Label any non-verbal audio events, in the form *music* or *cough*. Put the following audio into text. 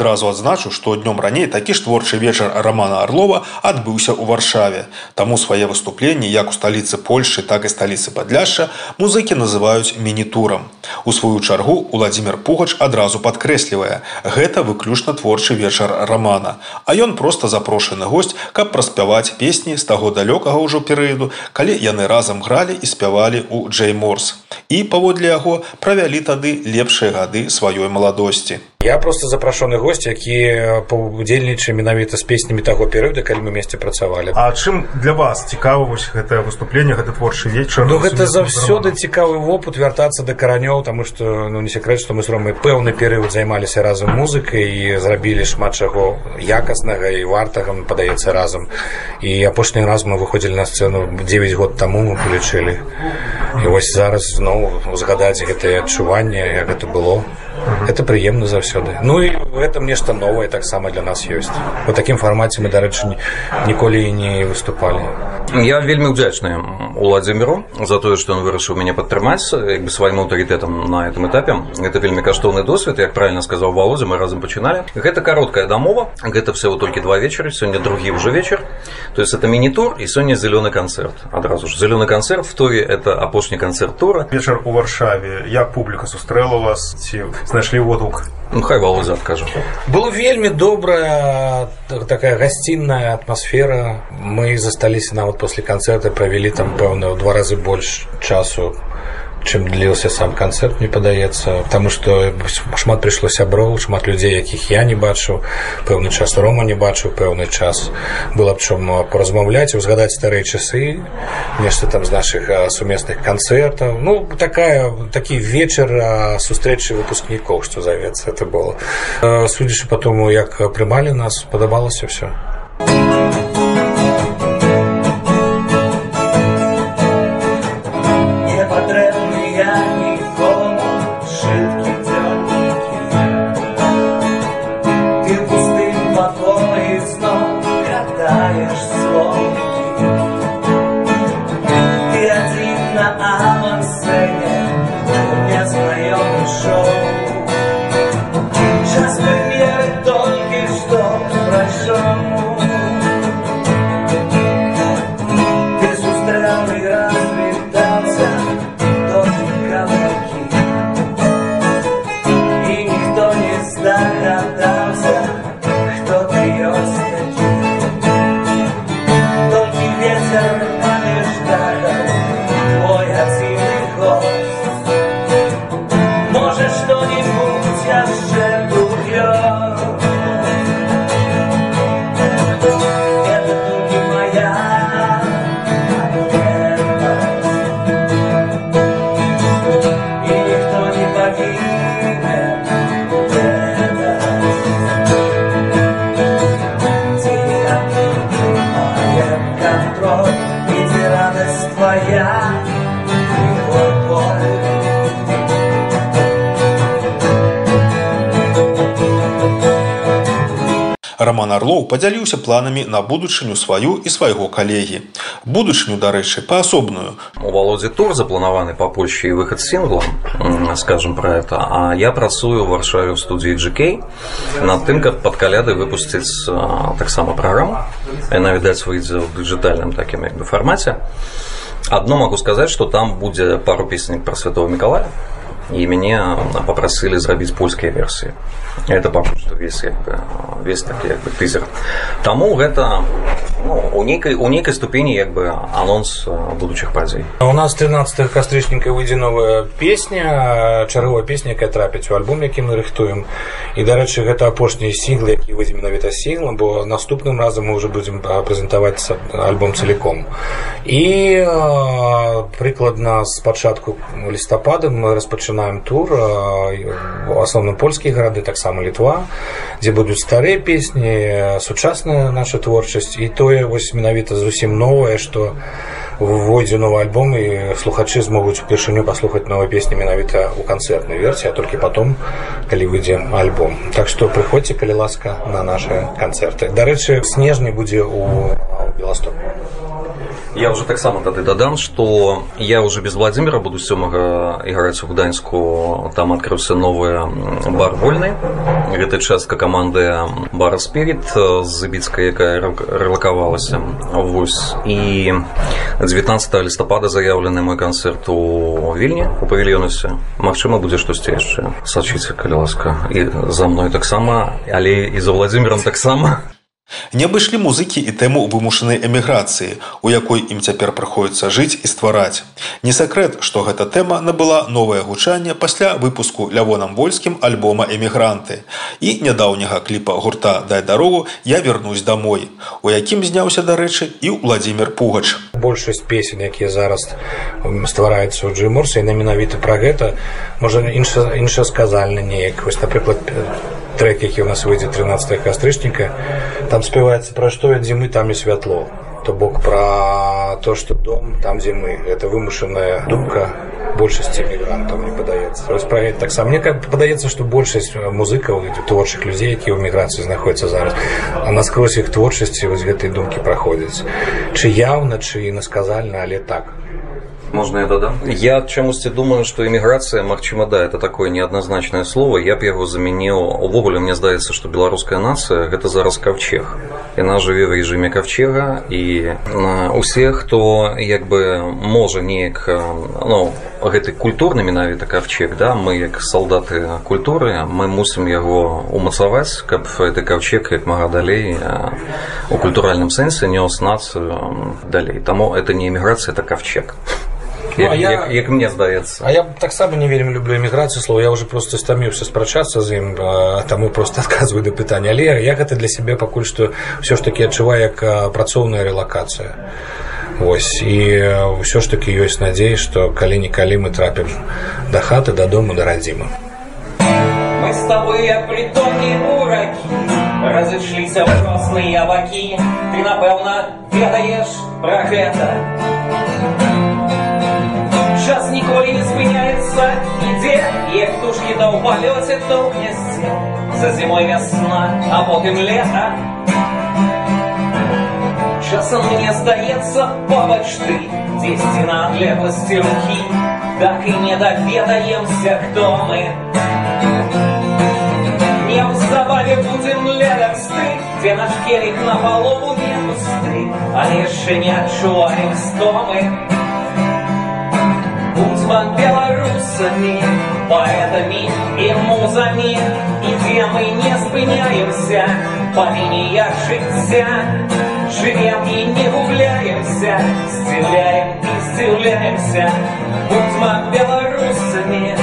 Адразу адзначу, што днём раней такі ж творчы вечар рамана Арлова адбыўся ў варшаве. Таму свае выступленні як у сталіцы Польшы, так і сталіцы падляшша музыкі называюць мінітурам. У сваю чаргу Уладзімир Пугач адразу падкрэслівае: гэта выключна творчы вечар рамана. А ён проста запрошаны госць, каб праспяваць песні з таго далёкага ўжо перыяду, калі яны разам гралі і спявалі ў Джей Морс. І паводле яго правялі тады лепшыя гады сваёй маладосці. Я просто запрашаны гость, які паўдзельнічае менавіта з песнямі таго перыяда, калі мы месте працавалі. А чым для вас цікава вось гэтае выступленне, гэта творчы вечар? Ну гэта заўсёды цікавы вопыт вяртацца да каранёў, таму што ну не секрет, што мы з ромай пэўны перыяд займаліся разам музыкай і зрабілі шмат чаго якаснага і вартага падаецца разам. І апошні раз мы выходзілі на сцэну 9 год таму мы палічылі. І вось зараз зноў узгадаць гэтыя адчуванні, як гэта было. Это прыемна заўсёды. Ну і в этом нешта новае таксама для нас ёсць. У такім фармаце мы, дарэчы, ніколі і не выступалі. Я вельмі ўдзячны Уладзіміру за тое, што ён вырашыў мяне падтрымаць як бы сваім аўтарытэтам на этом этапе. Гэта вельмі каштоўны досвед, як правильно сказаў Володя, мы разам пачыналі. Гэта кароткая дамова, гэта всего толькі два вечары, сёння другі ўжо вечар. То есть это мінітур і сёння зялёны канцэрт. Адразу ж зялёны канцэрт в торе это апошні канцэрт тура. Вечар у варшаве, як публіка сустрэла вас ці знайшлі водгук? Ну, хай Володя адкажа. Было вельмі добрая такая гасцінная атмасфера. Мы засталіся нават после канцэрта, правялі там пэўна ў два разы больш часу чым дліўся сам канцэрт мне падаецца потому что шмат прыйшло сяброў шмат людзей якіх я не бачыў пэўны час рома не бачыў пэўны час было б чым паразмаўляць узгадаць старыя часы нешта там з наших сумесных канцэртаў ну такая такі вечар сустрэчы выпускнікоў што завецца это было судзячы по тому як прымалі нас падабалася все my eyes. Роман Орлоў падзяліўся планамі на будучыню сваю і свайго калегі. Будучыню, дарэчы, паасобную. У Володзі тур запланаваны па Польшчы і выхад сінглам, скажем пра это. А я працую ў варшаве ў студыі GK над тым, каб пад каляды выпусціць таксама праграму. Яна, відаць, выйдзе ў дыджытальным такім як бы фармаце. Адно могу сказаць, што там будзе пару песень пра святого Миколая і мяне папрасілі зрабіць польскія версіі это пакуль што весь як бы, весь такі як бы тызер таму гэта ну, у нейкай у нейкай ступені як бы анонс будучых падзей у нас 13 кастрычніка выйдзе новая песня чарговая песня якая трапіць у альбом які мы рыхтуем і дарэчы гэта апошнія сінглы які выйдзе менавіта сінглам бо наступным разам мы уже будзем прэзентаваць альбом целиком і прыкладна з пачатку лістапада мы распачынаем пачынаем тур у асноўным польскія гарады таксама літва дзе будуць старыя песні сучасная наша творчасць і тое вось менавіта зусім новае што вводзе новы альбом і слухачы змогуць упершыню паслухаць новыя песні менавіта ў канцэртнай версіі а толькі потом калі выйдзе альбом так што прыходзьце калі ласка на наши канцэрты дарэчы снежні будзе у беластоку Я уже таксама тады дадам што я уже без владимира буду сёмага іграць у гданьску. Там адкрыўся новы бар вольны. Гэта частка каманды бара спірит з забіцкай якая рэлакавалася вось. І 19 лістапада заяўлены мой канцэрт у вільні у павільёнусе Магчыма будзе штосьці яшчэ сачыце калі ласка. І за мной таксама але і за владимиром таксама Не абышлі музыкі і тэму вымушанай эміграцыі, у якой ім цяпер прыходзіцца жыць і ствараць. Не сакрэт, што гэта тэма набыла новае гучанне пасля выпуску лявонам вольскім альбома эмігранты. І нядаўняга кліпа гурта дай дарогу я вернусь домой, у якім зняўся дарэчы і Владзімир Пугач. Большасць песень, якія зараз ствараюцца ў Джиморсе, і менавіта пра гэта можа інша, інша сказальна неяк напрыклад трек, які у нас выйдзе 13 кастрычніка там спяваецца пра што ад зімы там і святло то бок пра то што дом там дзе мы это вымушаная думка большасці мігрантаў мне падаецца распраект таксама мне как падаецца што большасць музыкаў творчых людзей які ў міграцыі знаходзяцца зараз а наскрозь іх творчасці вось гэтай думкі праходзяць чы яўна чы насказальна але так Можно я дадам? Я чамусьці думаю, што эміграцыя, магчыма, да, это такое неадназначнае слово. Я б яго заменіў. Увогуле мне здаецца, што беларуская нацыя гэта зараз каўчег. Яна жыве ў рэжыме каўчега і усе, хто як бы можа неяк ну, гэты культурны менавіта каўчег, да, мы як салдаты культуры, мы мусім яго умацаваць, каб гэты каўчег як мага далей у культуральным сэнсе нёс нацыю далей. Таму это не эміграцыя, это каўчег. Ну, як, а я, як, як мне здаецца А я таксама не вельмі люблю эміграцыю слова я уже просто стаміўся спрачацца з ім таму просто *laughs* адказваю да пытання але я гэта для сябе пакуль што ўсё ж таки адчуваю як працоўная рэлакацыя Вось і ўсё ж таки ёсць надзей што калі-нікалі мы трапім да хаты дадому да радзіма мы с тобой притомні буракі разышліся ўросныя бакі ты напэўна ведаеш пра гэта час ніколі не спыняецца ідзе як птушкі да ў палёце тоўкнесце за зімой вясна а потым лета часам мне здаецца побач ты дзесьці на адлегласці рукі так і не даведаемся хто мы неўзабаве будзем ледасты дзе наш келік на палову не пусты але яшчэ не адчуваем стомы Будьма белорусами, поэтами и музами, И где мы не спыняемся, по линиях життя. Живем и не губляемся, Стреляем и стреляемся. Будьма белорусами,